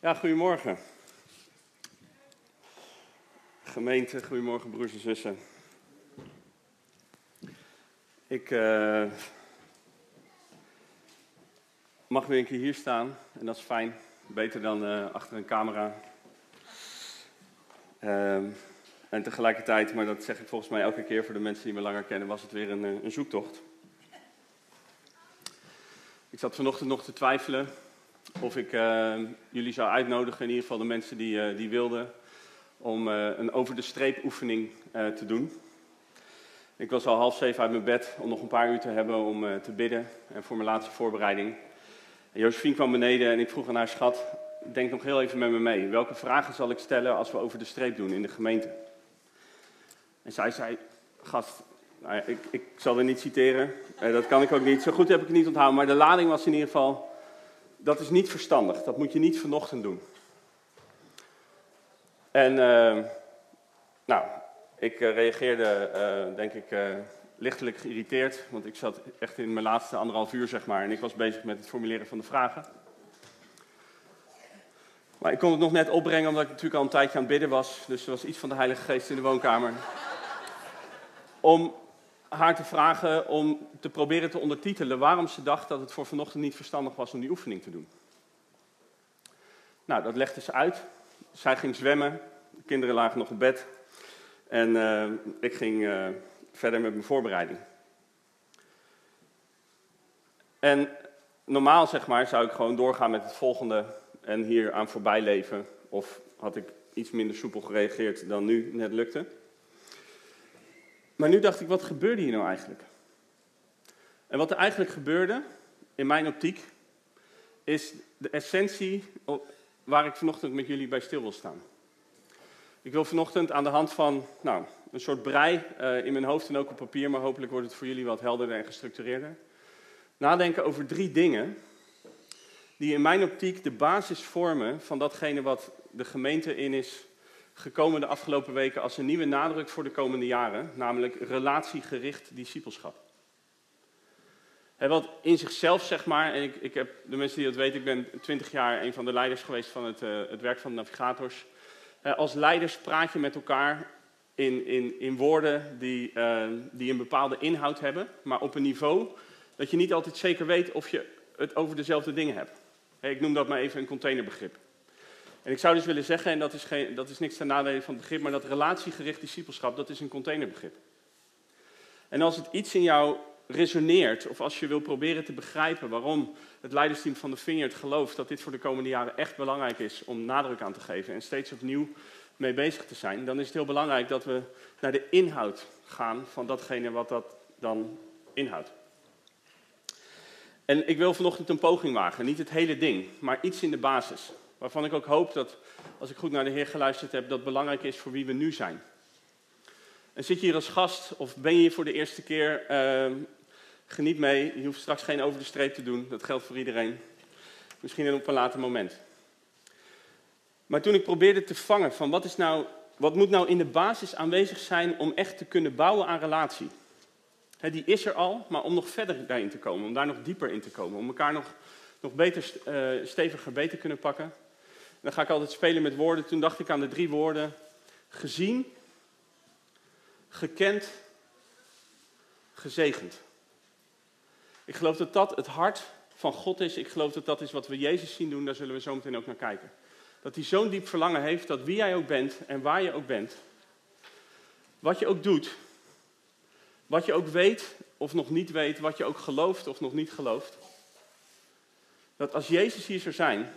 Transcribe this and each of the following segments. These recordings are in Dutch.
Ja, goedemorgen. Gemeente, goedemorgen broers en zussen. Ik uh, mag weer een keer hier staan en dat is fijn. Beter dan uh, achter een camera. Uh, en tegelijkertijd, maar dat zeg ik volgens mij elke keer voor de mensen die me langer kennen, was het weer een, een zoektocht. Ik zat vanochtend nog te twijfelen of ik uh, jullie zou uitnodigen, in ieder geval de mensen die, uh, die wilden, om uh, een over de streep oefening te doen. Ik was al half zeven uit mijn bed om nog een paar uur te hebben om te bidden en voor mijn laatste voorbereiding. En Josephine kwam beneden en ik vroeg aan haar schat, denk nog heel even met me mee. Welke vragen zal ik stellen als we over de streep doen in de gemeente? En zij zei, gast, nou ik, ik zal er niet citeren, dat kan ik ook niet. Zo goed heb ik het niet onthouden, maar de lading was in ieder geval dat is niet verstandig. Dat moet je niet vanochtend doen. En uh, nou, ik uh, reageerde, uh, denk ik, lichtelijk geïrriteerd. Want ik zat echt in mijn laatste anderhalf uur, zeg maar. En ik was bezig met het formuleren van de vragen. Maar ik kon het nog net opbrengen, omdat ik natuurlijk al een tijdje aan het bidden was. Dus er was iets van de Heilige Geest in de woonkamer. Om haar te vragen om te proberen te ondertitelen waarom ze dacht dat het voor vanochtend niet verstandig was om die oefening te doen. Nou, dat legde ze uit. Zij ging zwemmen, de kinderen lagen nog op bed en uh, ik ging uh, verder met mijn voorbereiding. En normaal, zeg maar, zou ik gewoon doorgaan met het volgende en hier aan voorbij leven. Of had ik iets minder soepel gereageerd dan nu net lukte. Maar nu dacht ik, wat gebeurde hier nou eigenlijk? En wat er eigenlijk gebeurde, in mijn optiek, is de essentie waar ik vanochtend met jullie bij stil wil staan. Ik wil vanochtend aan de hand van nou, een soort brei uh, in mijn hoofd en ook op papier, maar hopelijk wordt het voor jullie wat helderder en gestructureerder, nadenken over drie dingen die in mijn optiek de basis vormen van datgene wat de gemeente in is gekomen de afgelopen weken als een nieuwe nadruk voor de komende jaren, namelijk relatiegericht discipelschap. Wat in zichzelf, zeg maar, en ik, ik heb de mensen die dat weten, ik ben twintig jaar een van de leiders geweest van het, uh, het werk van de navigators. Als leiders praat je met elkaar in, in, in woorden die, uh, die een bepaalde inhoud hebben, maar op een niveau dat je niet altijd zeker weet of je het over dezelfde dingen hebt. Ik noem dat maar even een containerbegrip. En ik zou dus willen zeggen, en dat is, geen, dat is niks ten nadele van het begrip, maar dat relatiegericht discipelschap, dat is een containerbegrip. En als het iets in jou resoneert, of als je wil proberen te begrijpen waarom het leidersteam van de Vineyard gelooft dat dit voor de komende jaren echt belangrijk is om nadruk aan te geven en steeds opnieuw mee bezig te zijn, dan is het heel belangrijk dat we naar de inhoud gaan van datgene wat dat dan inhoudt. En ik wil vanochtend een poging wagen, niet het hele ding, maar iets in de basis. Waarvan ik ook hoop dat, als ik goed naar de Heer geluisterd heb, dat belangrijk is voor wie we nu zijn. En zit je hier als gast of ben je hier voor de eerste keer, uh, geniet mee. Je hoeft straks geen over de streep te doen, dat geldt voor iedereen. Misschien op een later moment. Maar toen ik probeerde te vangen van wat, is nou, wat moet nou in de basis aanwezig zijn om echt te kunnen bouwen aan relatie. Die is er al, maar om nog verder daarin te komen, om daar nog dieper in te komen, om elkaar nog, nog beter, uh, steviger beter kunnen pakken. Dan ga ik altijd spelen met woorden. Toen dacht ik aan de drie woorden: gezien, gekend, gezegend. Ik geloof dat dat het hart van God is. Ik geloof dat dat is wat we Jezus zien doen. Daar zullen we zo meteen ook naar kijken. Dat hij zo'n diep verlangen heeft dat wie jij ook bent en waar je ook bent, wat je ook doet, wat je ook weet of nog niet weet, wat je ook gelooft of nog niet gelooft, dat als Jezus hier zou zijn,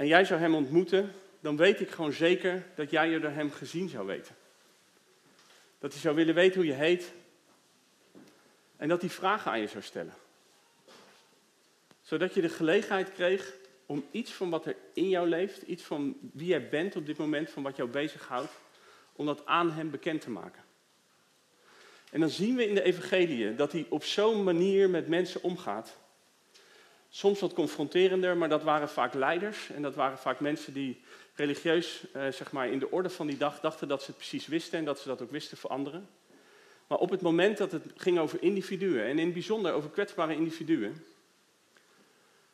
en jij zou hem ontmoeten, dan weet ik gewoon zeker dat jij je door hem gezien zou weten. Dat hij zou willen weten hoe je heet. En dat hij vragen aan je zou stellen. Zodat je de gelegenheid kreeg om iets van wat er in jou leeft, iets van wie jij bent op dit moment, van wat jou bezighoudt, om dat aan hem bekend te maken. En dan zien we in de evangelie dat hij op zo'n manier met mensen omgaat, soms wat confronterender, maar dat waren vaak leiders en dat waren vaak mensen die religieus, eh, zeg maar, in de orde van die dag dachten dat ze het precies wisten en dat ze dat ook wisten voor anderen. Maar op het moment dat het ging over individuen en in het bijzonder over kwetsbare individuen,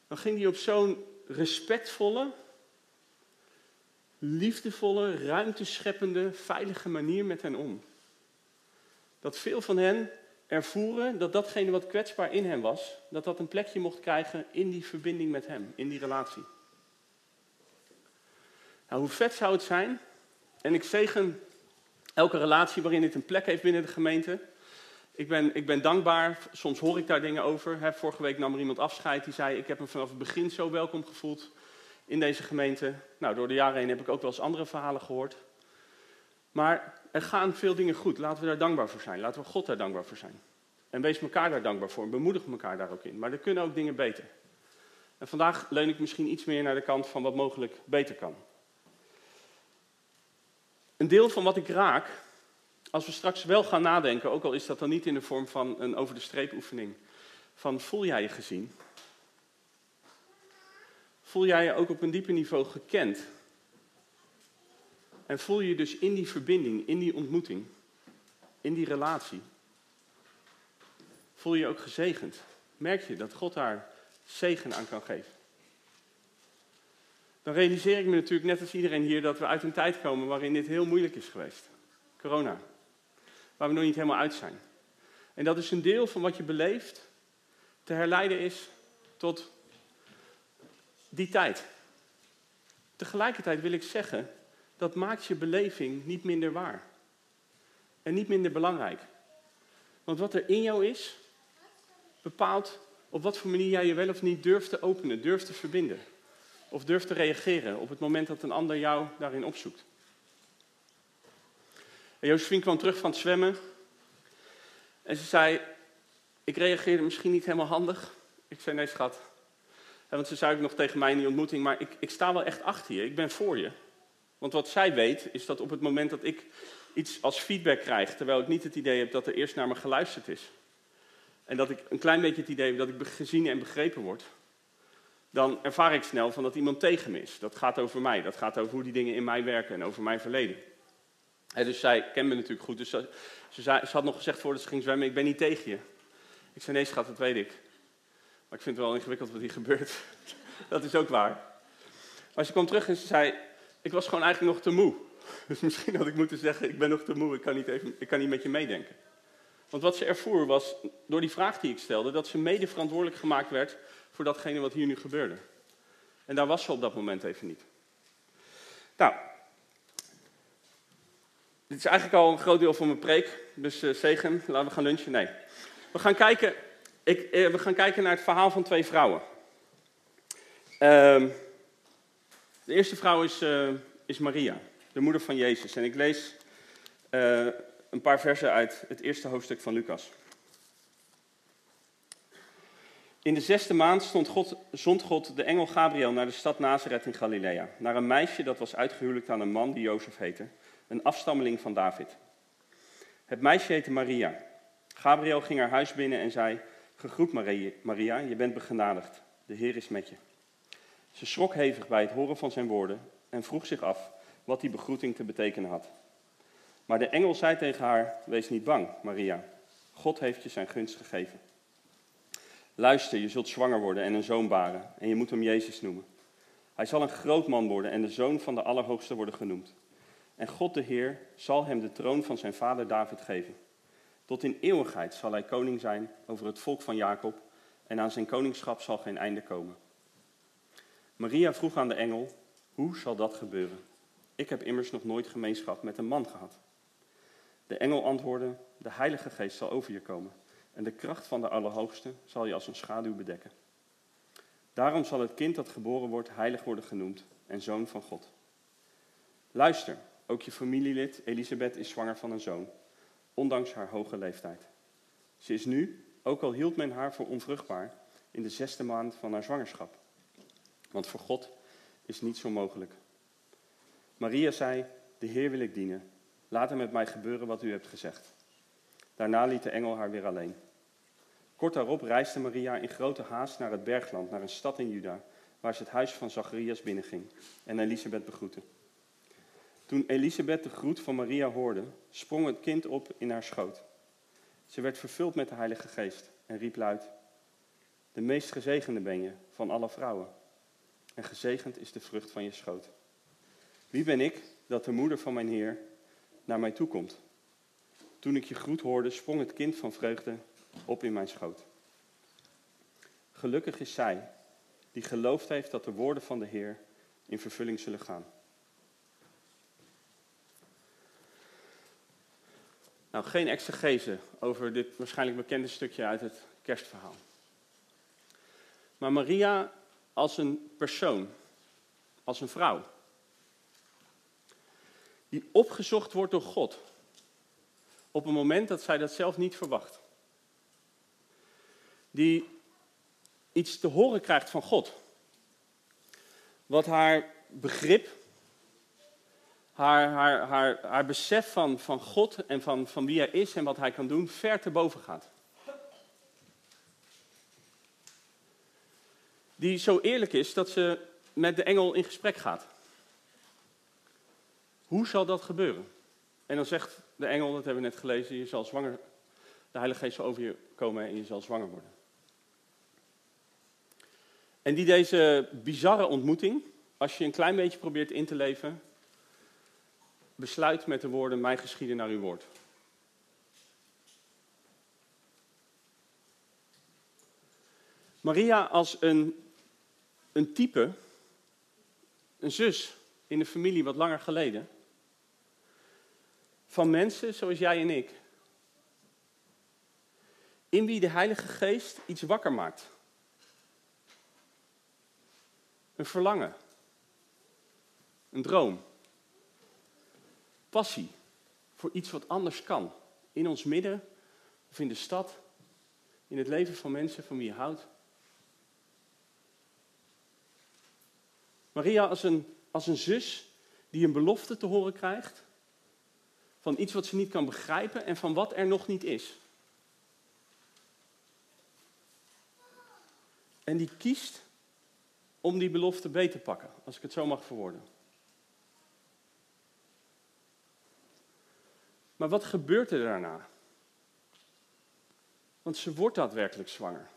dan ging hij op zo'n respectvolle, liefdevolle, ruimtescheppende, veilige manier met hen om. Dat veel van hen ervoeren dat datgene wat kwetsbaar in hen was, dat dat een plekje mocht krijgen in die verbinding met hem, in die relatie. Nou, hoe vet zou het zijn? En ik zegen elke relatie waarin dit een plek heeft binnen de gemeente. Ik ben, ik ben dankbaar, soms hoor ik daar dingen over. vorige week nam er iemand afscheid die zei: Ik heb me vanaf het begin zo welkom gevoeld in deze gemeente. Nou, door de jaren heen heb ik ook wel eens andere verhalen gehoord. Maar er gaan veel dingen goed. Laten we daar dankbaar voor zijn. Laten we God daar dankbaar voor zijn. En wees elkaar daar dankbaar voor. En bemoedig elkaar daar ook in. Maar er kunnen ook dingen beter. En vandaag leun ik misschien iets meer naar de kant van wat mogelijk beter kan. Een deel van wat ik raak, als we straks wel gaan nadenken, ook al is dat dan niet in de vorm van een over de streep oefening, van voel jij je gezien? Voel jij je ook op een dieper niveau gekend? En voel je dus in die verbinding, in die ontmoeting, in die relatie? Voel je je ook gezegend? Merk je dat God daar zegen aan kan geven? Dan realiseer ik me natuurlijk net als iedereen hier dat we uit een tijd komen waarin dit heel moeilijk is geweest. Corona. Waar we nog niet helemaal uit zijn. En dat is een deel van wat je beleeft te herleiden is tot die tijd. Tegelijkertijd wil ik zeggen, dat maakt je beleving niet minder waar. En niet minder belangrijk. Want wat er in jou is, bepaalt op wat voor manier jij je wel of niet durft te openen, durft te verbinden. Of durft te reageren op het moment dat een ander jou daarin opzoekt. En kwam terug van het zwemmen. En ze zei, ik reageerde misschien niet helemaal handig. Ik zei, nee schat. want ze zei ook nog tegen mij in die ontmoeting, maar ik, ik sta wel echt achter je. Ik ben voor je. Want wat zij weet, is dat op het moment dat ik iets als feedback krijg, terwijl ik niet het idee heb dat er eerst naar me geluisterd is, en dat ik een klein beetje het idee heb dat ik gezien en begrepen word, dan ervaar ik snel van dat iemand tegen me is. Dat gaat over mij, dat gaat over hoe die dingen in mij werken en over mijn verleden. En dus zij kent me natuurlijk goed, dus ze, ze, ze, had nog gezegd voordat ze ging zwemmen, ik ben niet tegen je. Ik zei, nee schat, dat weet ik. Maar ik vind het wel ingewikkeld wat hier gebeurt. dat is ook waar. Maar ze kwam terug en ze zei, ik was gewoon eigenlijk nog te moe. Dus misschien had ik moeten zeggen, ik ben nog te moe, ik kan niet, even, ik kan niet met je meedenken. Want wat ze ervoer was, door die vraag die ik stelde, dat ze mede verantwoordelijk gemaakt werd voor datgene wat hier nu gebeurde. En daar was ze op dat moment even niet. Nou, dit is eigenlijk al een groot deel van mijn preek, dus uh, zegen, laten we gaan lunchen. Nee. We gaan kijken, ik, eh, we gaan kijken naar het verhaal van twee vrouwen. Uh, de eerste vrouw is, uh, is Maria, de moeder van Jezus. En ik lees uh, een paar versen uit het eerste hoofdstuk van Lucas. In de zesde maand stond God, zond God de engel Gabriel naar de stad Nazareth in Galilea, naar een meisje dat was uitgehuwelijkt aan een man die Jozef heette, een afstammeling van David. Het meisje heette Maria. Gabriel ging haar huis binnen en zei: Gegroet Maria, je bent begenadigd, de Heer is met je. Ze schrok hevig bij het horen van zijn woorden en vroeg zich af wat die begroeting te betekenen had. Maar de engel zei tegen haar: Wees niet bang, Maria. God heeft je zijn gunst gegeven. Luister, je zult zwanger worden en een zoon baren, en je moet hem Jezus noemen. Hij zal een groot man worden en de zoon van de Allerhoogste worden genoemd. En God de Heer zal hem de troon van zijn vader David geven. Tot in eeuwigheid zal hij koning zijn over het volk van Jacob, en aan zijn koningschap zal geen einde komen. Maria vroeg aan de engel: Hoe zal dat gebeuren? Ik heb immers nog nooit gemeenschap met een man gehad. De engel antwoordde: De Heilige Geest zal over je komen, en de kracht van de Allerhoogste zal je als een schaduw bedekken. Daarom zal het kind dat geboren wordt heilig worden genoemd en zoon van God. Luister, ook je familielid Elisabeth is zwanger van een zoon, ondanks haar hoge leeftijd. Ze is nu, ook al hield men haar voor onvruchtbaar, in de zesde maand van haar zwangerschap. Want voor God is niets zo mogelijk. Maria zei: De Heer wil ik dienen. Laat er met mij gebeuren wat u hebt gezegd. Daarna liet de engel haar weer alleen. Kort daarop reisde Maria in grote haast naar het bergland, naar een stad in Juda, waar ze het huis van Zacharias binnenging en Elisabeth begroette. Toen Elisabeth de groet van Maria hoorde, sprong het kind op in haar schoot. Ze werd vervuld met de Heilige Geest en riep luid: De meest gezegende ben je van alle vrouwen. En gezegend is de vrucht van je schoot. Wie ben ik dat de moeder van mijn Heer naar mij toe komt? Toen ik je groet hoorde, sprong het kind van vreugde op in mijn schoot. Gelukkig is zij die geloofd heeft dat de woorden van de Heer in vervulling zullen gaan. Nou, geen exegese over dit waarschijnlijk bekende stukje uit het kerstverhaal. Maar Maria als een persoon, als een vrouw, die opgezocht wordt door God op een moment dat zij dat zelf niet verwacht. Die iets te horen krijgt van God. Wat haar begrip, haar, haar, haar, haar besef van, van God en van, van wie hij is en wat hij kan doen, ver te boven gaat. Die zo eerlijk is dat ze met de engel in gesprek gaat. Hoe zal dat gebeuren? En dan zegt de engel, dat hebben we net gelezen, je zal zwanger, de Heilige Geest zal over je komen en je zal zwanger worden. En die deze bizarre ontmoeting, als je een klein beetje probeert in te leven, besluit met de woorden, mij geschieden naar uw woord. Maria als een, een type, een zus in de familie wat langer geleden, van mensen zoals jij en ik, in wie de Heilige Geest iets wakker maakt. Een verlangen. Een droom. Passie voor iets wat anders kan. In ons midden of in de stad. In het leven van mensen van wie je houdt. Maria als een, als een zus die een belofte te horen krijgt. Van iets wat ze niet kan begrijpen en van wat er nog niet is. En die kiest om die belofte beet te pakken, als ik het zo mag verwoorden. Maar wat gebeurt er daarna? Want ze wordt daadwerkelijk zwanger.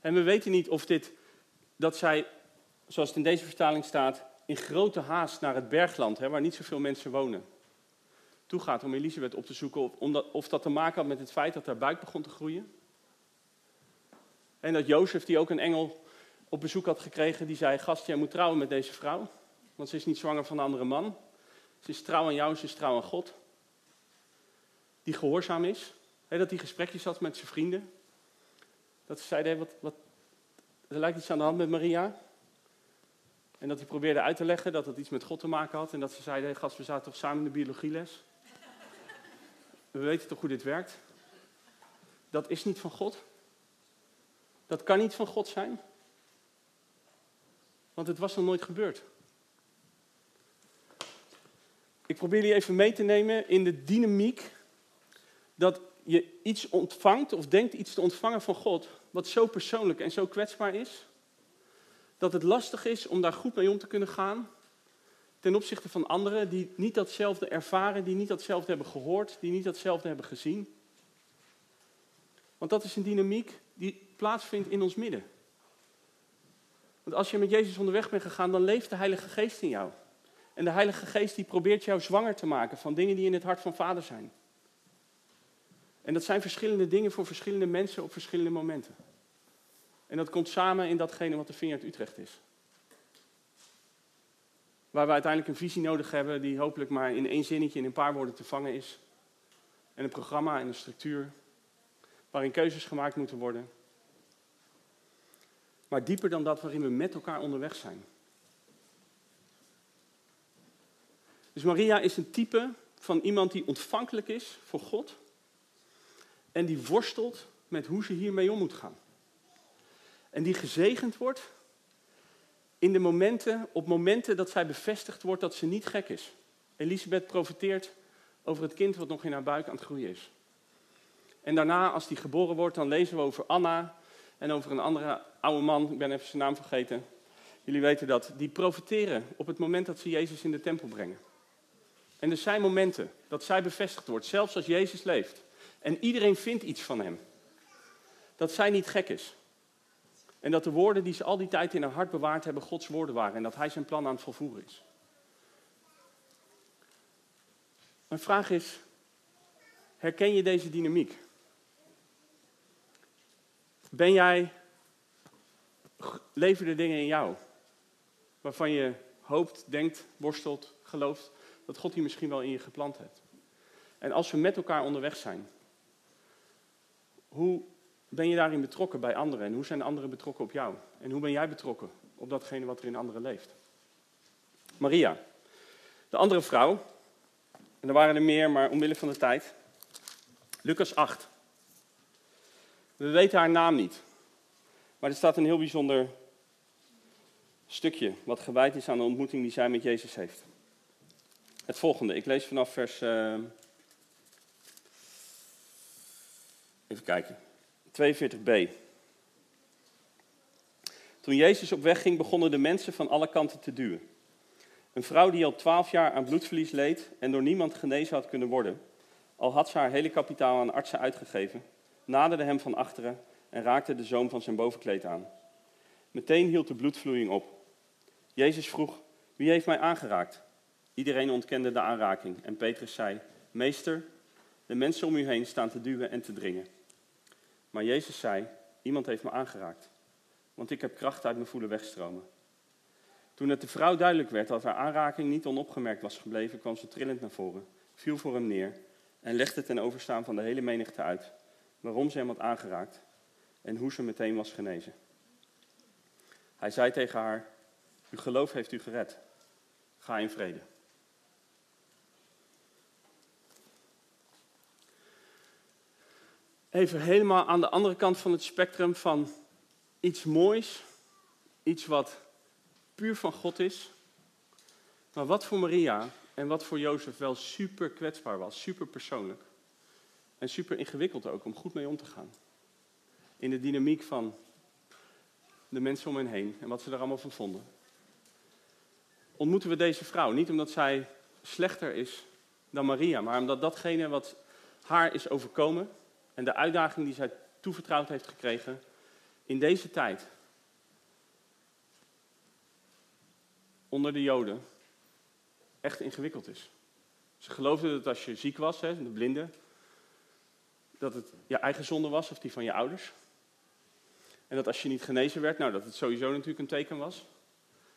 En we weten niet of dit, dat zij, zoals het in deze vertaling staat, in grote haast naar het bergland, hè, waar niet zoveel mensen wonen, toe gaat om Elisabeth op te zoeken. Of, omdat, of dat te maken had met het feit dat haar buik begon te groeien. En dat Jozef, die ook een engel op bezoek had gekregen die zei: Gast, jij moet trouwen met deze vrouw. Want ze is niet zwanger van een andere man. Ze is trouw aan jou, ze is trouw aan God. Die gehoorzaam is. dat hij gesprekjes had met zijn vrienden. Dat ze zeiden: wat, wat, Er lijkt iets aan de hand met Maria. En dat hij probeerde uit te leggen dat het iets met God te maken had. En dat ze zeiden: hey, Gast, we zaten toch samen in de biologieles? We weten toch hoe dit werkt? Dat is niet van God. Dat kan niet van God zijn. Want het was nog nooit gebeurd. Ik probeer jullie even mee te nemen in de dynamiek dat je iets ontvangt of denkt iets te ontvangen van God, wat zo persoonlijk en zo kwetsbaar is, dat het lastig is om daar goed mee om te kunnen gaan ten opzichte van anderen die niet datzelfde ervaren, die niet datzelfde hebben gehoord, die niet datzelfde hebben gezien. Want dat is een dynamiek die plaatsvindt in ons midden. Want als je met Jezus onderweg bent gegaan, dan leeft de Heilige Geest in jou. En de Heilige Geest die probeert jou zwanger te maken van dingen die in het hart van Vader zijn. En dat zijn verschillende dingen voor verschillende mensen op verschillende momenten. En dat komt samen in datgene wat de Vineyard Utrecht is. Waar we uiteindelijk een visie nodig hebben die hopelijk maar in één zinnetje, in een paar woorden te vangen is. En een programma en een structuur waarin keuzes gemaakt moeten worden maar dieper dan dat waarin we met elkaar onderweg zijn. Dus Maria is een type van iemand die ontvankelijk is voor God en die worstelt met hoe ze hiermee om moet gaan. En die gezegend wordt in de momenten, op momenten dat zij bevestigd wordt dat ze niet gek is. Elisabeth profiteert over het kind wat nog in haar buik aan het groeien is. En daarna, als die geboren wordt, dan lezen we over Anna, en over een andere oude man, ik ben even zijn naam vergeten. Jullie weten dat. Die profiteren op het moment dat ze Jezus in de tempel brengen. En er zijn momenten dat zij bevestigd wordt, zelfs als Jezus leeft. En iedereen vindt iets van hem. Dat zij niet gek is. En dat de woorden die ze al die tijd in haar hart bewaard hebben, Gods woorden waren. En dat hij zijn plan aan het volvoeren is. Mijn vraag is, herken je deze dynamiek? Ben jij, leven er dingen in jou waarvan je hoopt, denkt, worstelt, gelooft dat God die misschien wel in je geplant heeft? En als we met elkaar onderweg zijn, hoe ben je daarin betrokken bij anderen? En hoe zijn anderen betrokken op jou? En hoe ben jij betrokken op datgene wat er in anderen leeft? Maria, de andere vrouw, en er waren er meer, maar omwille van de tijd. Lucas 8. We weten haar naam niet, maar er staat een heel bijzonder stukje wat gewijd is aan de ontmoeting die zij met Jezus heeft. Het volgende, ik lees vanaf vers. Uh, even kijken. 42b. Toen Jezus op weg ging, begonnen de mensen van alle kanten te duwen. Een vrouw die al twaalf jaar aan bloedverlies leed en door niemand genezen had kunnen worden, al had ze haar hele kapitaal aan artsen uitgegeven, naderde hem van achteren en raakte de zoom van zijn bovenkleed aan. Meteen hield de bloedvloeiing op. Jezus vroeg: Wie heeft mij aangeraakt? Iedereen ontkende de aanraking en Petrus zei: Meester, de mensen om u heen staan te duwen en te dringen. Maar Jezus zei: Iemand heeft me aangeraakt, want ik heb kracht uit mijn voelen wegstromen. Toen het de vrouw duidelijk werd dat haar aanraking niet onopgemerkt was gebleven, kwam ze trillend naar voren, viel voor hem neer en legde ten overstaan van de hele menigte uit waarom ze hem had aangeraakt en hoe ze meteen was genezen. Hij zei tegen haar: Uw geloof heeft u gered. Ga in vrede. Even helemaal aan de andere kant van het spectrum van iets moois, iets wat puur van God is. Maar wat voor Maria en wat voor Jozef wel super kwetsbaar was, super persoonlijk. En super ingewikkeld ook om goed mee om te gaan. In de dynamiek van de mensen om hen heen en wat ze er allemaal van vonden. Ontmoeten we deze vrouw niet omdat zij slechter is dan Maria, maar omdat datgene wat haar is overkomen en de uitdaging die zij toevertrouwd heeft gekregen in deze tijd onder de Joden echt ingewikkeld is. Ze geloofden dat als je ziek was, hè, de blinde, dat het je eigen zonde was of die van je ouders. En dat als je niet genezen werd, nou dat het sowieso natuurlijk een teken was.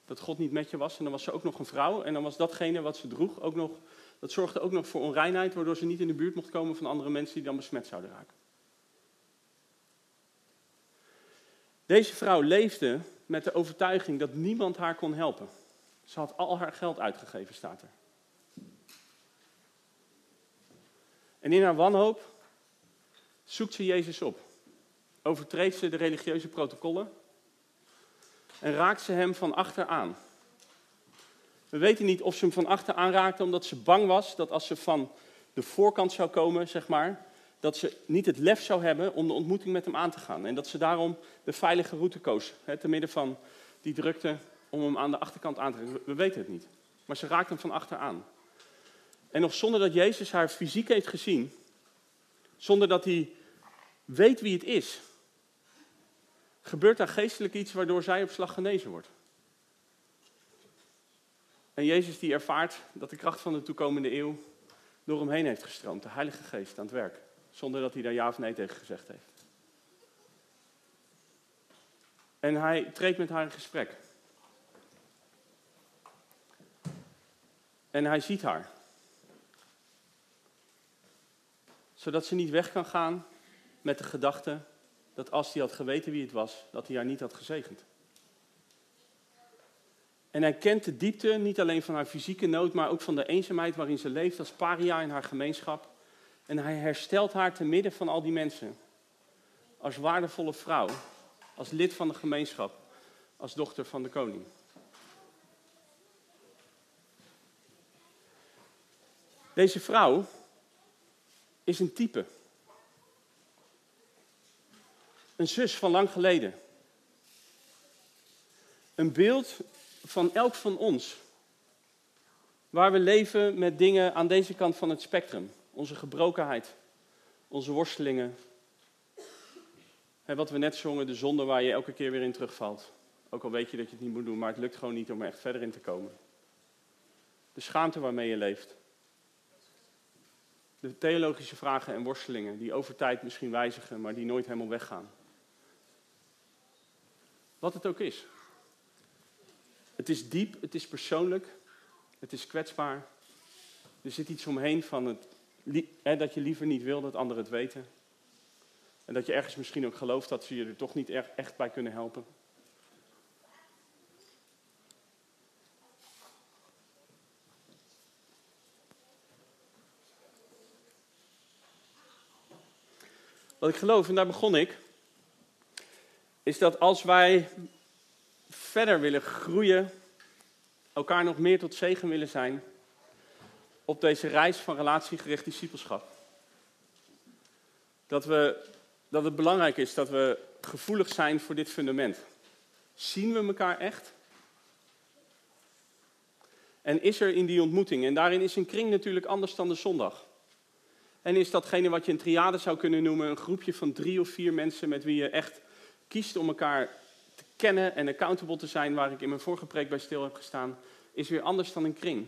Dat God niet met je was. En dan was ze ook nog een vrouw. En dan was datgene wat ze droeg ook nog, dat zorgde ook nog voor onreinheid, waardoor ze niet in de buurt mocht komen van andere mensen die dan besmet zouden raken. Deze vrouw leefde met de overtuiging dat niemand haar kon helpen. Ze had al haar geld uitgegeven, staat er. En in haar wanhoop zoekt ze Jezus op. Overtreedt ze de religieuze protocollen en raakt ze hem van achter aan. We weten niet of ze hem van achter aanraakte omdat ze bang was dat als ze van de voorkant zou komen, zeg maar, dat ze niet het lef zou hebben om de ontmoeting met hem aan te gaan. En dat ze daarom de veilige route koos, hè, te midden van die drukte om hem aan de achterkant aan te trekken. We weten het niet. Maar ze raakt hem van achteraan. En nog zonder dat Jezus haar fysiek heeft gezien, zonder dat hij weet wie het is, gebeurt daar geestelijk iets waardoor zij op slag genezen wordt. En Jezus die ervaart dat de kracht van de toekomende eeuw door hem heen heeft gestroomd. De Heilige Geest aan het werk. Zonder dat hij daar ja of nee tegen gezegd heeft. En hij treedt met haar in gesprek. En hij ziet haar. Zodat ze niet weg kan gaan met de gedachte dat als hij had geweten wie het was, dat hij haar niet had gezegend. En hij kent de diepte niet alleen van haar fysieke nood, maar ook van de eenzaamheid waarin ze leeft als paria in haar gemeenschap. En hij herstelt haar te midden van al die mensen. Als waardevolle vrouw, als lid van de gemeenschap, als dochter van de koning. Deze vrouw is een type. Een zus van lang geleden. Een beeld van elk van ons. Waar we leven met dingen aan deze kant van het spectrum. Onze gebrokenheid, onze worstelingen, Hè, wat we net zongen, de zonde waar je elke keer weer in terugvalt. Ook al weet je dat je het niet moet doen, maar het lukt gewoon niet om er echt verder in te komen. De schaamte waarmee je leeft. De theologische vragen en worstelingen die over tijd misschien wijzigen, maar die nooit helemaal weggaan. Wat het ook is. Het is diep, het is persoonlijk, het is kwetsbaar. Er zit iets omheen van het, hè, dat je liever niet wil dat anderen het weten. En dat je ergens misschien ook gelooft dat ze je er toch niet echt bij kunnen helpen. Wat ik geloof, en daar begon ik, is dat als wij verder willen groeien, elkaar nog meer tot zegen willen zijn op deze reis van relatiegericht discipelschap. Dat, we, dat het belangrijk is dat we gevoelig zijn voor dit fundament. Zien we elkaar echt? En is er in die ontmoeting, en daarin is een kring natuurlijk anders dan de zondag. En is datgene wat je een triade zou kunnen noemen, een groepje van drie of vier mensen met wie je echt kiest om elkaar te kennen en accountable te zijn, waar ik in mijn vorige preek bij stil heb gestaan, is weer anders dan een kring.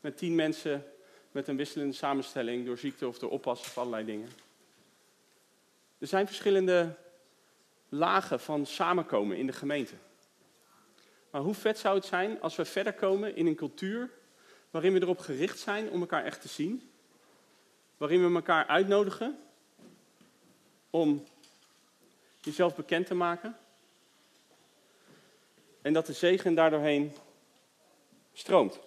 Met tien mensen met een wisselende samenstelling door ziekte of door oppassen of allerlei dingen. Er zijn verschillende lagen van samenkomen in de gemeente. Maar hoe vet zou het zijn als we verder komen in een cultuur waarin we erop gericht zijn om elkaar echt te zien, waarin we elkaar uitnodigen om jezelf bekend te maken. En dat de zegen daardoorheen stroomt.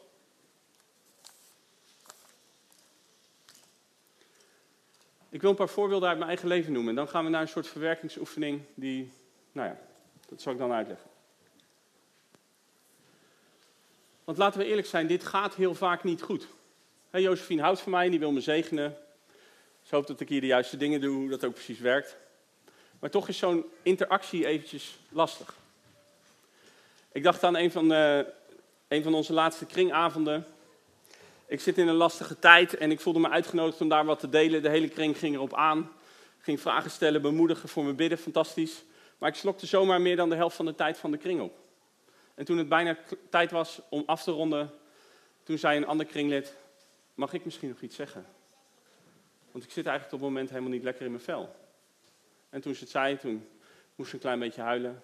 Ik wil een paar voorbeelden uit mijn eigen leven noemen. Dan gaan we naar een soort verwerkingsoefening die, nou ja, dat zal ik dan uitleggen. Want laten we eerlijk zijn, dit gaat heel vaak niet goed. Hey, Josephine houdt van mij en die wil me zegenen. Ze hoopt dat ik hier de juiste dingen doe, hoe dat ook precies werkt. Maar toch is zo'n interactie eventjes lastig. Ik dacht aan een van, een van onze laatste kringavonden. Ik zit in een lastige tijd en ik voelde me uitgenodigd om daar wat te delen. De hele kring ging erop aan. Ging vragen stellen, bemoedigen, voor me bidden, fantastisch. Maar ik slokte zomaar meer dan de helft van de tijd van de kring op. En toen het bijna tijd was om af te ronden, toen zei een ander kringlid, mag ik misschien nog iets zeggen? Want ik zit eigenlijk op het moment helemaal niet lekker in mijn vel. En toen ze het zei, toen moest ze een klein beetje huilen.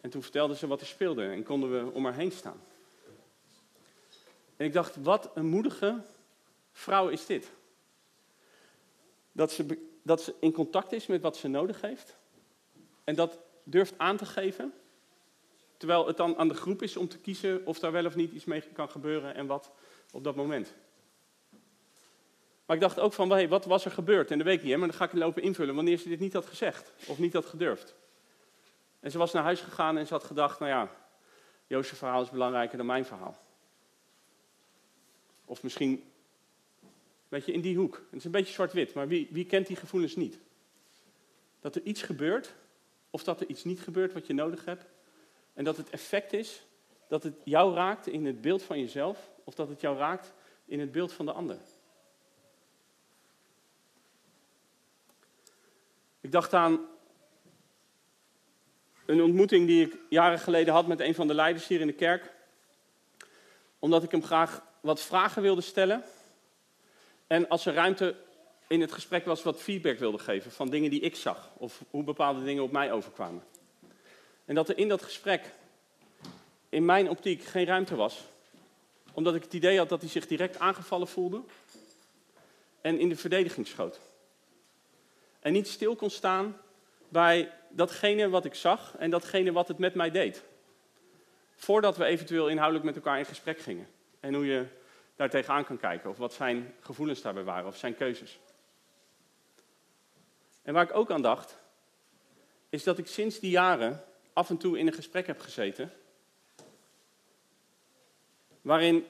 En toen vertelde ze wat er speelde en konden we om haar heen staan. En ik dacht, wat een moedige vrouw is dit. Dat ze, dat ze in contact is met wat ze nodig heeft. En dat durft aan te geven. Terwijl het dan aan de groep is om te kiezen of daar wel of niet iets mee kan gebeuren en wat op dat moment. Maar ik dacht ook van, hey, wat was er gebeurd? En dat weet ik niet, maar dan ga ik lopen invullen wanneer ze dit niet had gezegd. Of niet had gedurfd. En ze was naar huis gegaan en ze had gedacht, nou ja, Jozef's verhaal is belangrijker dan mijn verhaal. Of misschien, weet je, in die hoek. Het is een beetje zwart-wit, maar wie, wie kent die gevoelens niet? Dat er iets gebeurt, of dat er iets niet gebeurt wat je nodig hebt. En dat het effect is dat het jou raakt in het beeld van jezelf, of dat het jou raakt in het beeld van de ander. Ik dacht aan een ontmoeting die ik jaren geleden had met een van de leiders hier in de kerk. Omdat ik hem graag wat vragen wilde stellen. En als er ruimte in het gesprek was, wat feedback wilde geven van dingen die ik zag. Of hoe bepaalde dingen op mij overkwamen. En dat er in dat gesprek, in mijn optiek, geen ruimte was. Omdat ik het idee had dat hij zich direct aangevallen voelde. En in de verdediging schoot. En niet stil kon staan bij datgene wat ik zag en datgene wat het met mij deed. Voordat we eventueel inhoudelijk met elkaar in gesprek gingen. En hoe je daar tegenaan kan kijken. Of wat zijn gevoelens daarbij waren. Of zijn keuzes. En waar ik ook aan dacht. Is dat ik sinds die jaren af en toe in een gesprek heb gezeten. Waarin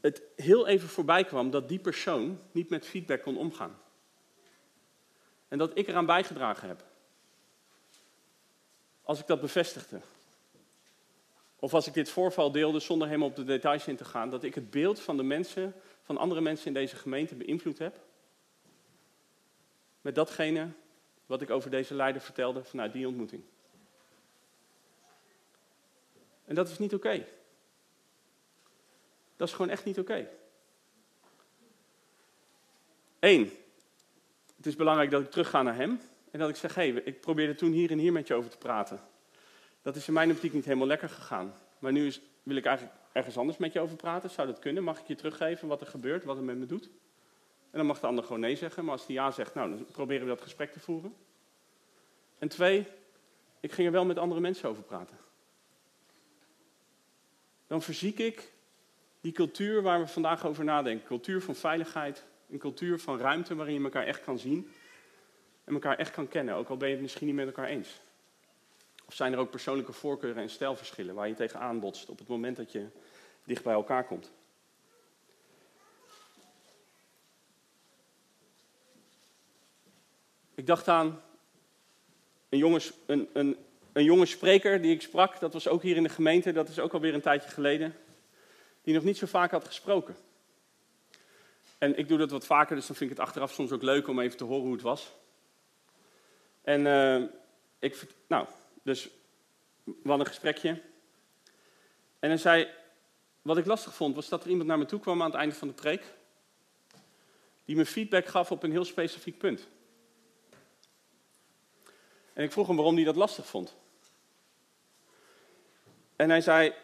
het heel even voorbij kwam dat die persoon niet met feedback kon omgaan. En dat ik eraan bijgedragen heb. Als ik dat bevestigde. Of als ik dit voorval deelde zonder helemaal op de details in te gaan, dat ik het beeld van de mensen, van andere mensen in deze gemeente beïnvloed heb. Met datgene wat ik over deze leider vertelde vanuit die ontmoeting. En dat is niet oké. Dat is gewoon echt niet oké. Eén, het is belangrijk dat ik terugga naar hem en dat ik zeg, hey, ik probeerde toen hier en hier met je over te praten. Dat is in mijn optiek niet helemaal lekker gegaan. Maar nu is, wil ik eigenlijk ergens anders met je over praten. Zou dat kunnen? Mag ik je teruggeven wat er gebeurt, wat het met me doet? En dan mag de ander gewoon nee zeggen. Maar als die ja zegt, nou, dan proberen we dat gesprek te voeren. En twee, ik ging er wel met andere mensen over praten. Dan verziek ik die cultuur waar we vandaag over nadenken. Cultuur van veiligheid, een cultuur van ruimte waarin je elkaar echt kan zien en elkaar echt kan kennen, ook al ben je het misschien niet met elkaar eens. Of zijn er ook persoonlijke voorkeuren en stijlverschillen waar je tegenaan botst op het moment dat je dicht bij elkaar komt? Ik dacht aan een jonge, een, een, een jonge spreker die ik sprak, dat was ook hier in de gemeente, dat is ook alweer een tijdje geleden, die nog niet zo vaak had gesproken. En ik doe dat wat vaker, dus dan vind ik het achteraf soms ook leuk om even te horen hoe het was. En uh, ik, nou, dus we hadden een gesprekje. En hij zei, wat ik lastig vond, was dat er iemand naar me toe kwam aan het einde van de preek. Die me feedback gaf op een heel specifiek punt. En ik vroeg hem waarom hij dat lastig vond. En hij zei,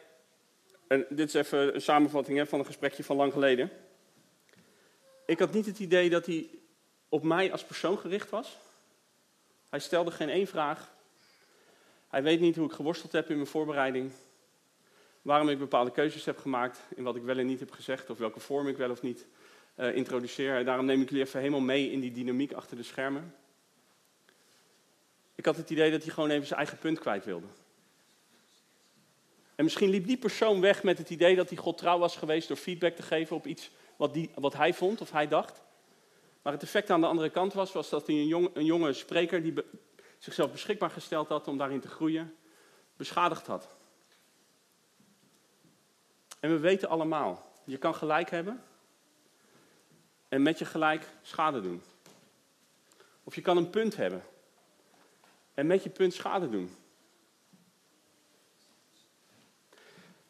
en dit is even een samenvatting hè, van een gesprekje van lang geleden. Ik had niet het idee dat hij op mij als persoon gericht was. Hij stelde geen één vraag. Hij weet niet hoe ik geworsteld heb in mijn voorbereiding. Waarom ik bepaalde keuzes heb gemaakt in wat ik wel en niet heb gezegd. Of welke vorm ik wel of niet uh, introduceer. Daarom neem ik jullie even helemaal mee in die dynamiek achter de schermen. Ik had het idee dat hij gewoon even zijn eigen punt kwijt wilde. En misschien liep die persoon weg met het idee dat hij God trouw was geweest door feedback te geven op iets wat, die, wat hij vond of hij dacht. Maar het effect aan de andere kant was, was dat hij een, jong, een jonge spreker die zichzelf beschikbaar gesteld had om daarin te groeien, beschadigd had. En we weten allemaal, je kan gelijk hebben en met je gelijk schade doen. Of je kan een punt hebben en met je punt schade doen.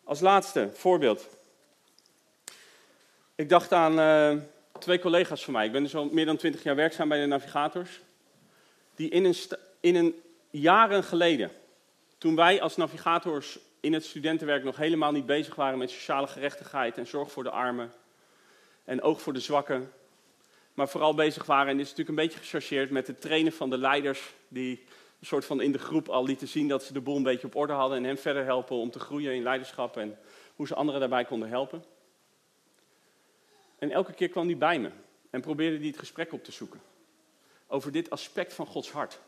Als laatste voorbeeld. Ik dacht aan uh, twee collega's van mij. Ik ben dus al meer dan twintig jaar werkzaam bij de navigators. Die in een, in een jaren geleden, toen wij als navigators in het studentenwerk nog helemaal niet bezig waren met sociale gerechtigheid en zorg voor de armen en oog voor de zwakken, maar vooral bezig waren, en dit is natuurlijk een beetje gechargeerd, met het trainen van de leiders die een soort van in de groep al lieten zien dat ze de boel een beetje op orde hadden en hen verder helpen om te groeien in leiderschap en hoe ze anderen daarbij konden helpen. En elke keer kwam hij bij me en probeerde hij het gesprek op te zoeken over dit aspect van Gods hart.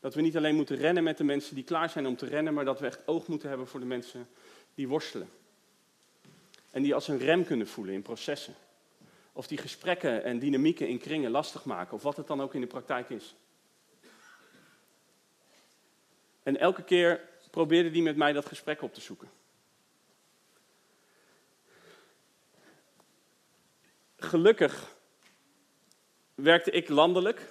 Dat we niet alleen moeten rennen met de mensen die klaar zijn om te rennen, maar dat we echt oog moeten hebben voor de mensen die worstelen. En die als een rem kunnen voelen in processen. Of die gesprekken en dynamieken in kringen lastig maken, of wat het dan ook in de praktijk is. En elke keer probeerde hij met mij dat gesprek op te zoeken. Gelukkig werkte ik landelijk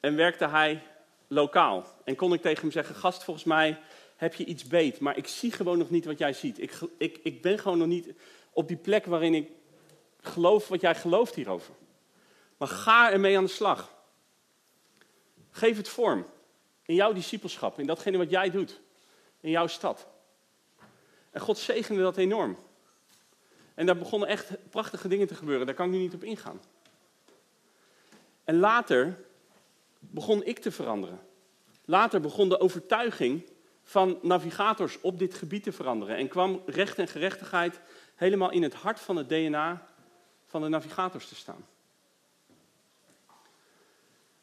en werkte hij lokaal. En kon ik tegen hem zeggen: Gast, volgens mij heb je iets beet, maar ik zie gewoon nog niet wat jij ziet. Ik, ik, ik ben gewoon nog niet op die plek waarin ik geloof wat jij gelooft hierover. Maar ga ermee aan de slag. Geef het vorm. In jouw discipelschap, in datgene wat jij doet. In jouw stad. En God zegende dat enorm. En daar begonnen echt prachtige dingen te gebeuren. Daar kan ik nu niet op ingaan. En later begon ik te veranderen. Later begon de overtuiging van navigators op dit gebied te veranderen. En kwam recht en gerechtigheid helemaal in het hart van het DNA van de navigators te staan.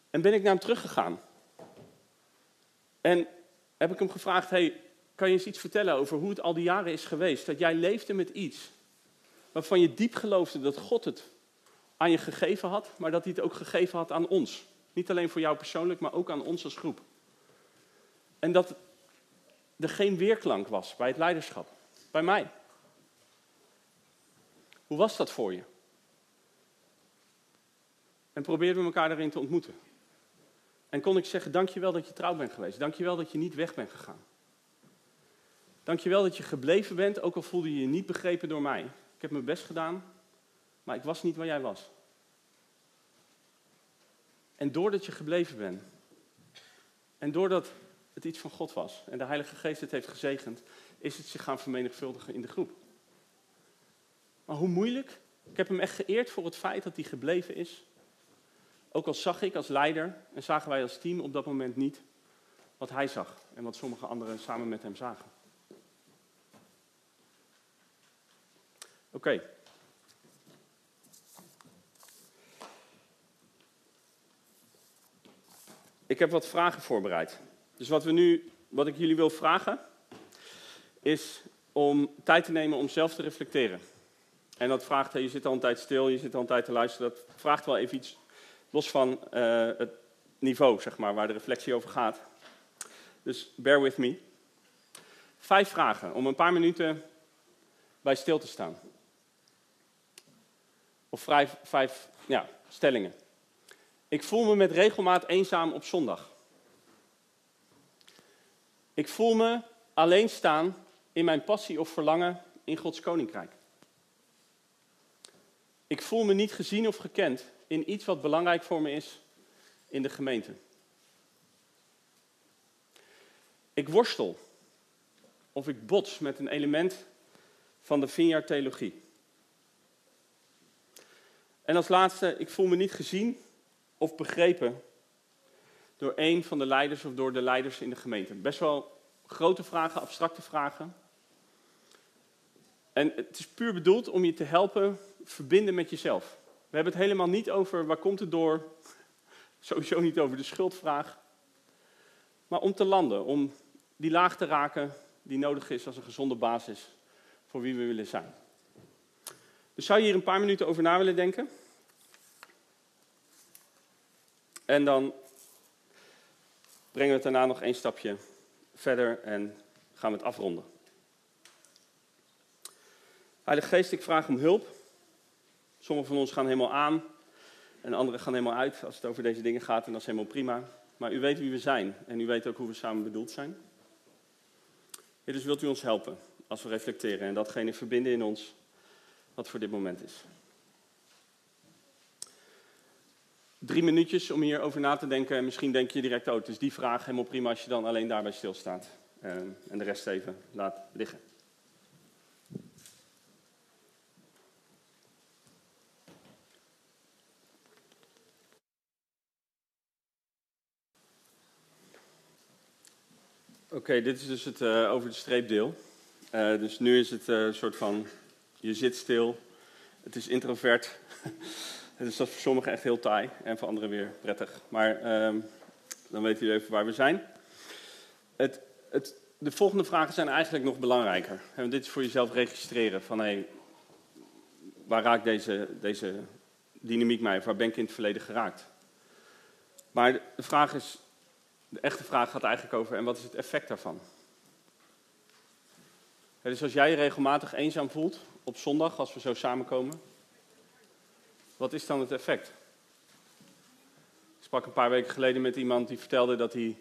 En ben ik naar hem teruggegaan. En heb ik hem gevraagd, hey, kan je eens iets vertellen over hoe het al die jaren is geweest? Dat jij leefde met iets waarvan je diep geloofde dat God het aan je gegeven had, maar dat hij het ook gegeven had aan ons. Niet alleen voor jou persoonlijk, maar ook aan ons als groep. En dat er geen weerklank was bij het leiderschap, bij mij. Hoe was dat voor je? En probeerden we elkaar daarin te ontmoeten. En kon ik zeggen, dankjewel dat je trouw bent geweest. Dankjewel dat je niet weg bent gegaan. Dankjewel dat je gebleven bent, ook al voelde je je niet begrepen door mij. Ik heb mijn best gedaan, maar ik was niet waar jij was. En doordat je gebleven bent, en doordat het iets van God was en de Heilige Geest het heeft gezegend, is het zich gaan vermenigvuldigen in de groep. Maar hoe moeilijk? Ik heb hem echt geëerd voor het feit dat hij gebleven is. Ook al zag ik als leider en zagen wij als team op dat moment niet wat hij zag en wat sommige anderen samen met hem zagen. Oké. Ik heb wat vragen voorbereid. Dus wat, we nu, wat ik jullie wil vragen, is om tijd te nemen om zelf te reflecteren. En dat vraagt, je zit al een tijd stil, je zit al een tijd te luisteren, dat vraagt wel even iets los van uh, het niveau, zeg maar, waar de reflectie over gaat. Dus bear with me. Vijf vragen om een paar minuten bij stil te staan. Of vijf, vijf ja, stellingen. Ik voel me met regelmaat eenzaam op zondag. Ik voel me alleen staan in mijn passie of verlangen in Gods koninkrijk. Ik voel me niet gezien of gekend in iets wat belangrijk voor me is in de gemeente. Ik worstel of ik bots met een element van de Vineyard theologie. En als laatste, ik voel me niet gezien of begrepen door een van de leiders of door de leiders in de gemeente. Best wel grote vragen, abstracte vragen. En het is puur bedoeld om je te helpen verbinden met jezelf. We hebben het helemaal niet over waar komt het door, sowieso niet over de schuldvraag, maar om te landen, om die laag te raken die nodig is als een gezonde basis voor wie we willen zijn. Dus zou je hier een paar minuten over na willen denken? En dan brengen we het daarna nog één stapje verder en gaan we het afronden. Heilige Geest, ik vraag om hulp. Sommigen van ons gaan helemaal aan en anderen gaan helemaal uit als het over deze dingen gaat en dat is helemaal prima. Maar u weet wie we zijn en u weet ook hoe we samen bedoeld zijn. dus wilt u ons helpen als we reflecteren en datgene verbinden in ons wat voor dit moment is. Drie minuutjes om hierover na te denken en misschien denk je direct, oh het is die vraag helemaal prima als je dan alleen daarbij stilstaat. En de rest even laat liggen. Oké, dit is dus het uh, over de streepdeel. Uh, dus nu is het uh, een soort van, je zit stil, het is introvert. dus dat is voor sommigen echt heel taai en voor anderen weer prettig. Maar ehm, dan weten jullie even waar we zijn. Het, het, de volgende vragen zijn eigenlijk nog belangrijker. En dit is voor jezelf registreren van hey, waar raakt deze, deze dynamiek mij of waar ben ik in het verleden geraakt? Maar de vraag is, de echte vraag gaat eigenlijk over, en wat is het effect daarvan? dus als jij je regelmatig eenzaam voelt op zondag, als we zo samenkomen, wat is dan het effect? Ik sprak een paar weken geleden met iemand die vertelde dat hij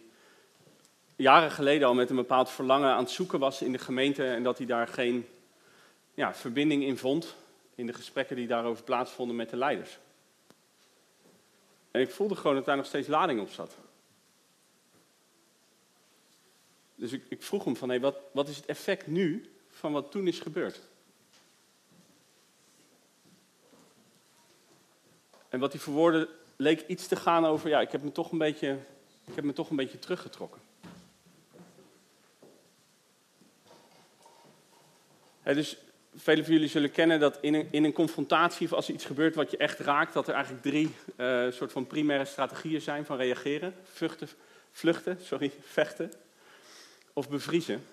jaren geleden al met een bepaald verlangen aan het zoeken was in de gemeente en dat hij daar geen ja, verbinding in vond in de gesprekken die daarover plaatsvonden met de leiders. En ik voelde gewoon dat daar nog steeds lading op zat. Dus ik, ik vroeg hem van, hé, wat, wat is het effect nu van wat toen is gebeurd? En wat hij verwoordde leek iets te gaan over, ja, ik heb me toch een beetje, ik heb me toch een beetje teruggetrokken. dus velen van jullie zullen kennen dat in een, in een confrontatie, of als er iets gebeurt wat je echt raakt, dat er eigenlijk drie uh, soort van primaire strategieën zijn van reageren. Vluchten, vluchten sorry, vechten, of bevriezen.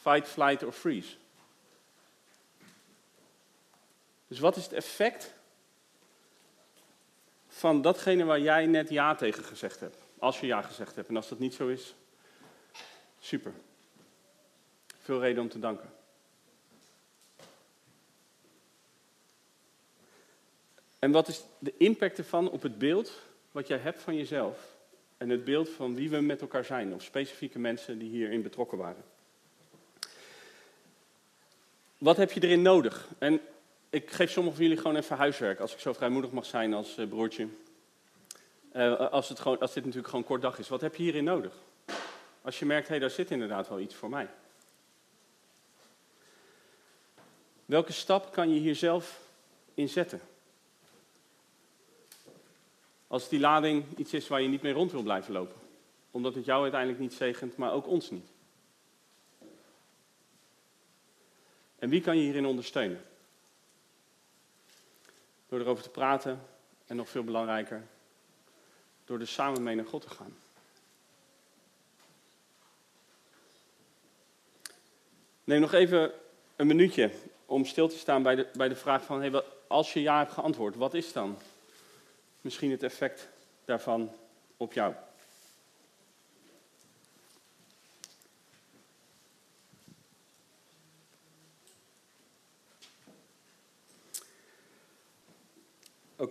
Fight, flight of freeze. Dus wat is het effect van datgene waar jij net ja tegen gezegd hebt? Als je ja gezegd hebt. En als dat niet zo is, super. Veel reden om te danken. En wat is de impact ervan op het beeld wat jij hebt van jezelf en het beeld van wie we met elkaar zijn, of specifieke mensen die hierin betrokken waren. Wat heb je erin nodig? En ik geef sommigen van jullie gewoon even huiswerk, als ik zo vrijmoedig mag zijn als eh, broertje. Uh, als, het gewoon, als dit natuurlijk gewoon kort dag is. Wat heb je hierin nodig? Als je merkt, hé, hey, daar zit inderdaad wel iets voor mij. Welke stap kan je hier zelf in zetten? Als die lading iets is waar je niet mee rond wil blijven lopen. Omdat het jou uiteindelijk niet zegent, maar ook ons niet. En wie kan je hierin ondersteunen? Door erover te praten en nog veel belangrijker, door er samen mee naar God te gaan. Neem nog even een minuutje om stil te staan bij de, bij de vraag van, hey, als je ja hebt geantwoord, wat is dan misschien het effect daarvan op jou?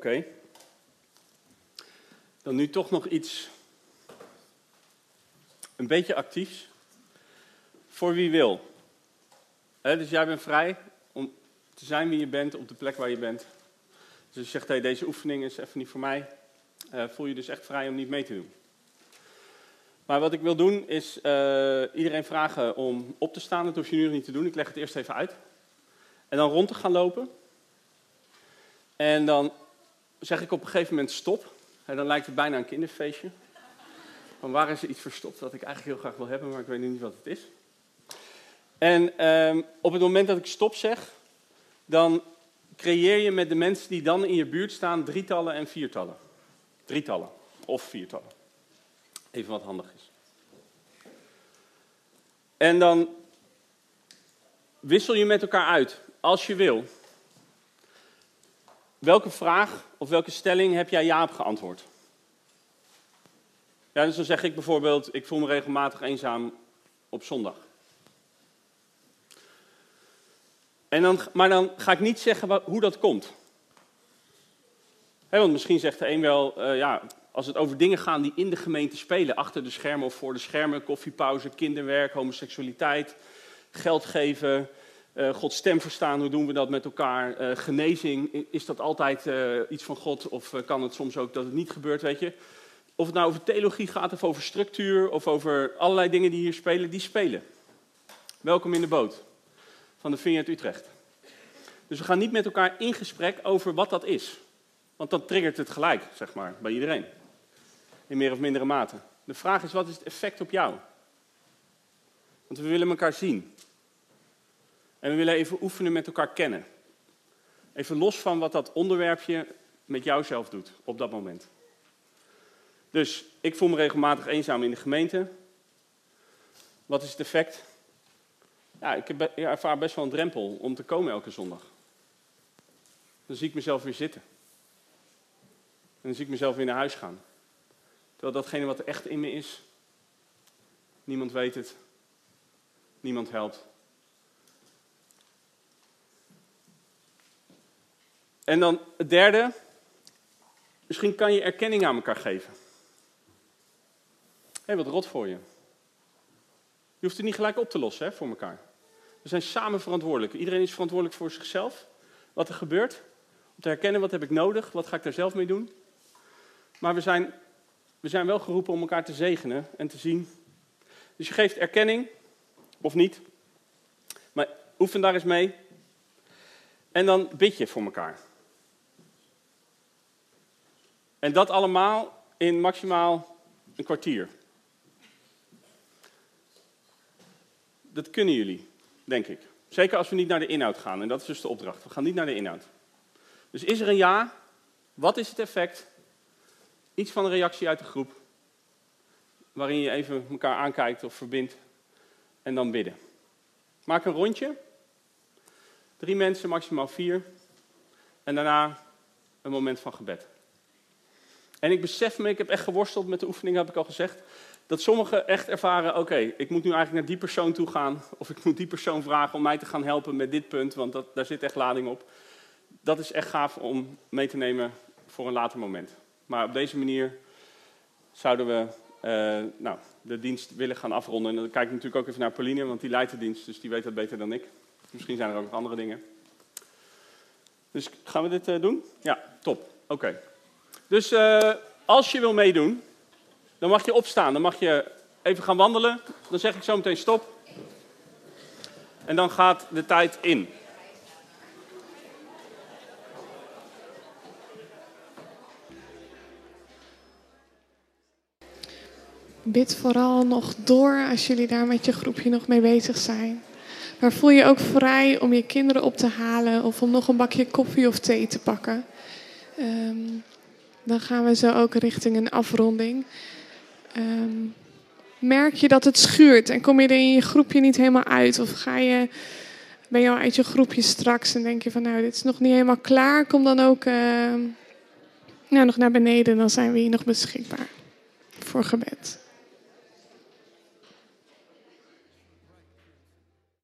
Oké. Dan nu toch nog iets een beetje actiefs. Voor wie wil. dus jij bent vrij om te zijn wie je bent op de plek waar je bent. Dus je zegt, hey, deze oefening is even niet voor mij. Uh, voel je dus echt vrij om niet mee te doen. Maar wat ik wil doen is uh, iedereen vragen om op te staan. Dat hoef je nu nog niet te doen. Ik leg het eerst even uit. En dan rond te gaan lopen. En dan zeg ik op een gegeven moment stop. En dan lijkt het bijna een kinderfeestje. Van waar is er iets verstopt wat ik eigenlijk heel graag wil hebben, maar ik weet niet wat het is. En um, op het moment dat ik stop zeg, dan creëer je met de mensen die dan in je buurt staan drietallen en viertallen. Drietallen of viertallen. Even wat handig is. En dan wissel je met elkaar uit, als je wil. Welke vraag of welke stelling heb jij ja op geantwoord? Ja, dus dan zeg ik bijvoorbeeld, ik voel me regelmatig eenzaam op zondag. En dan, maar dan ga ik niet zeggen hoe dat komt. want misschien zegt de een wel, uh, ja, als het over dingen gaan die in de gemeente spelen, achter de schermen of voor de schermen, koffiepauze, kinderwerk, homoseksualiteit, geld geven, uh, Gods stem verstaan, hoe doen we dat met elkaar? Uh, genezing, is dat altijd uh, iets van God of kan het soms ook dat het niet gebeurt, weet je? Of het nou over theologie gaat of over structuur of over allerlei dingen die hier spelen, die spelen. Welkom in de boot van de Vineyard Utrecht. Dus we gaan niet met elkaar in gesprek over wat dat is. Want dan triggert het gelijk, zeg maar, bij iedereen. In meer of mindere mate. De vraag is, wat is het effect op jou? Want we willen elkaar zien. En we willen even oefenen met elkaar kennen. Even los van wat dat onderwerpje met jouzelf doet op dat moment. Dus ik voel me regelmatig eenzaam in de gemeente. Wat is het effect? Ja, ik ervaar best wel een drempel om te komen elke zondag. Dan zie ik mezelf weer zitten. En dan zie ik mezelf weer naar huis gaan. Terwijl datgene wat er echt in me is, niemand weet het. Niemand helpt. En dan het derde, misschien kan je erkenning aan elkaar geven. Hé, wat rot voor je. Je hoeft het niet gelijk op te lossen hè, voor elkaar. We zijn samen verantwoordelijk. Iedereen is verantwoordelijk voor zichzelf. Wat er gebeurt. Om te herkennen wat heb ik nodig. Wat ga ik daar zelf mee doen. Maar we zijn, we zijn wel geroepen om elkaar te zegenen en te zien. Dus je geeft erkenning. Of niet. Maar oefen daar eens mee. En dan bid je voor elkaar. En dat allemaal in maximaal een kwartier. Dat kunnen jullie, denk ik. Zeker als we niet naar de inhoud gaan. En dat is dus de opdracht. We gaan niet naar de inhoud. Dus is er een ja? Wat is het effect? Iets van een reactie uit de groep. Waarin je even elkaar aankijkt of verbindt. En dan bidden. Maak een rondje. Drie mensen, maximaal vier. En daarna een moment van gebed. En ik besef me, ik heb echt geworsteld met de oefening, heb ik al gezegd, dat sommigen echt ervaren, oké, ik moet nu eigenlijk naar die persoon toe gaan, of ik moet die persoon vragen om mij te gaan helpen met dit punt, want dat, daar zit echt lading op. Dat is echt gaaf om mee te nemen voor een later moment. Maar op deze manier zouden we eh, nou, de dienst willen gaan afronden. En dan kijk ik natuurlijk ook even naar Pauline, want die leidt de dienst, dus die weet dat beter dan ik. Misschien zijn er ook nog andere dingen. Dus gaan we dit uh, doen? Ja, top. Oké. Dus uh, als je wil meedoen, dan mag je opstaan. Dan mag je even gaan wandelen. Dan zeg ik zo meteen stop. En dan gaat de tijd in. Bid vooral nog door als jullie daar met je groepje nog mee bezig zijn. Maar voel je ook vrij om je kinderen op te halen of om nog een bakje koffie of thee te pakken. Um, dan gaan we zo ook richting een afronding. Um, merk je dat het schuurt en kom je er in je groepje niet helemaal uit? Of ga je, ben je al uit je groepje straks en denk je van nou, dit is nog niet helemaal klaar? Kom dan ook uh, nou, nog naar beneden, dan zijn we hier nog beschikbaar voor gebed.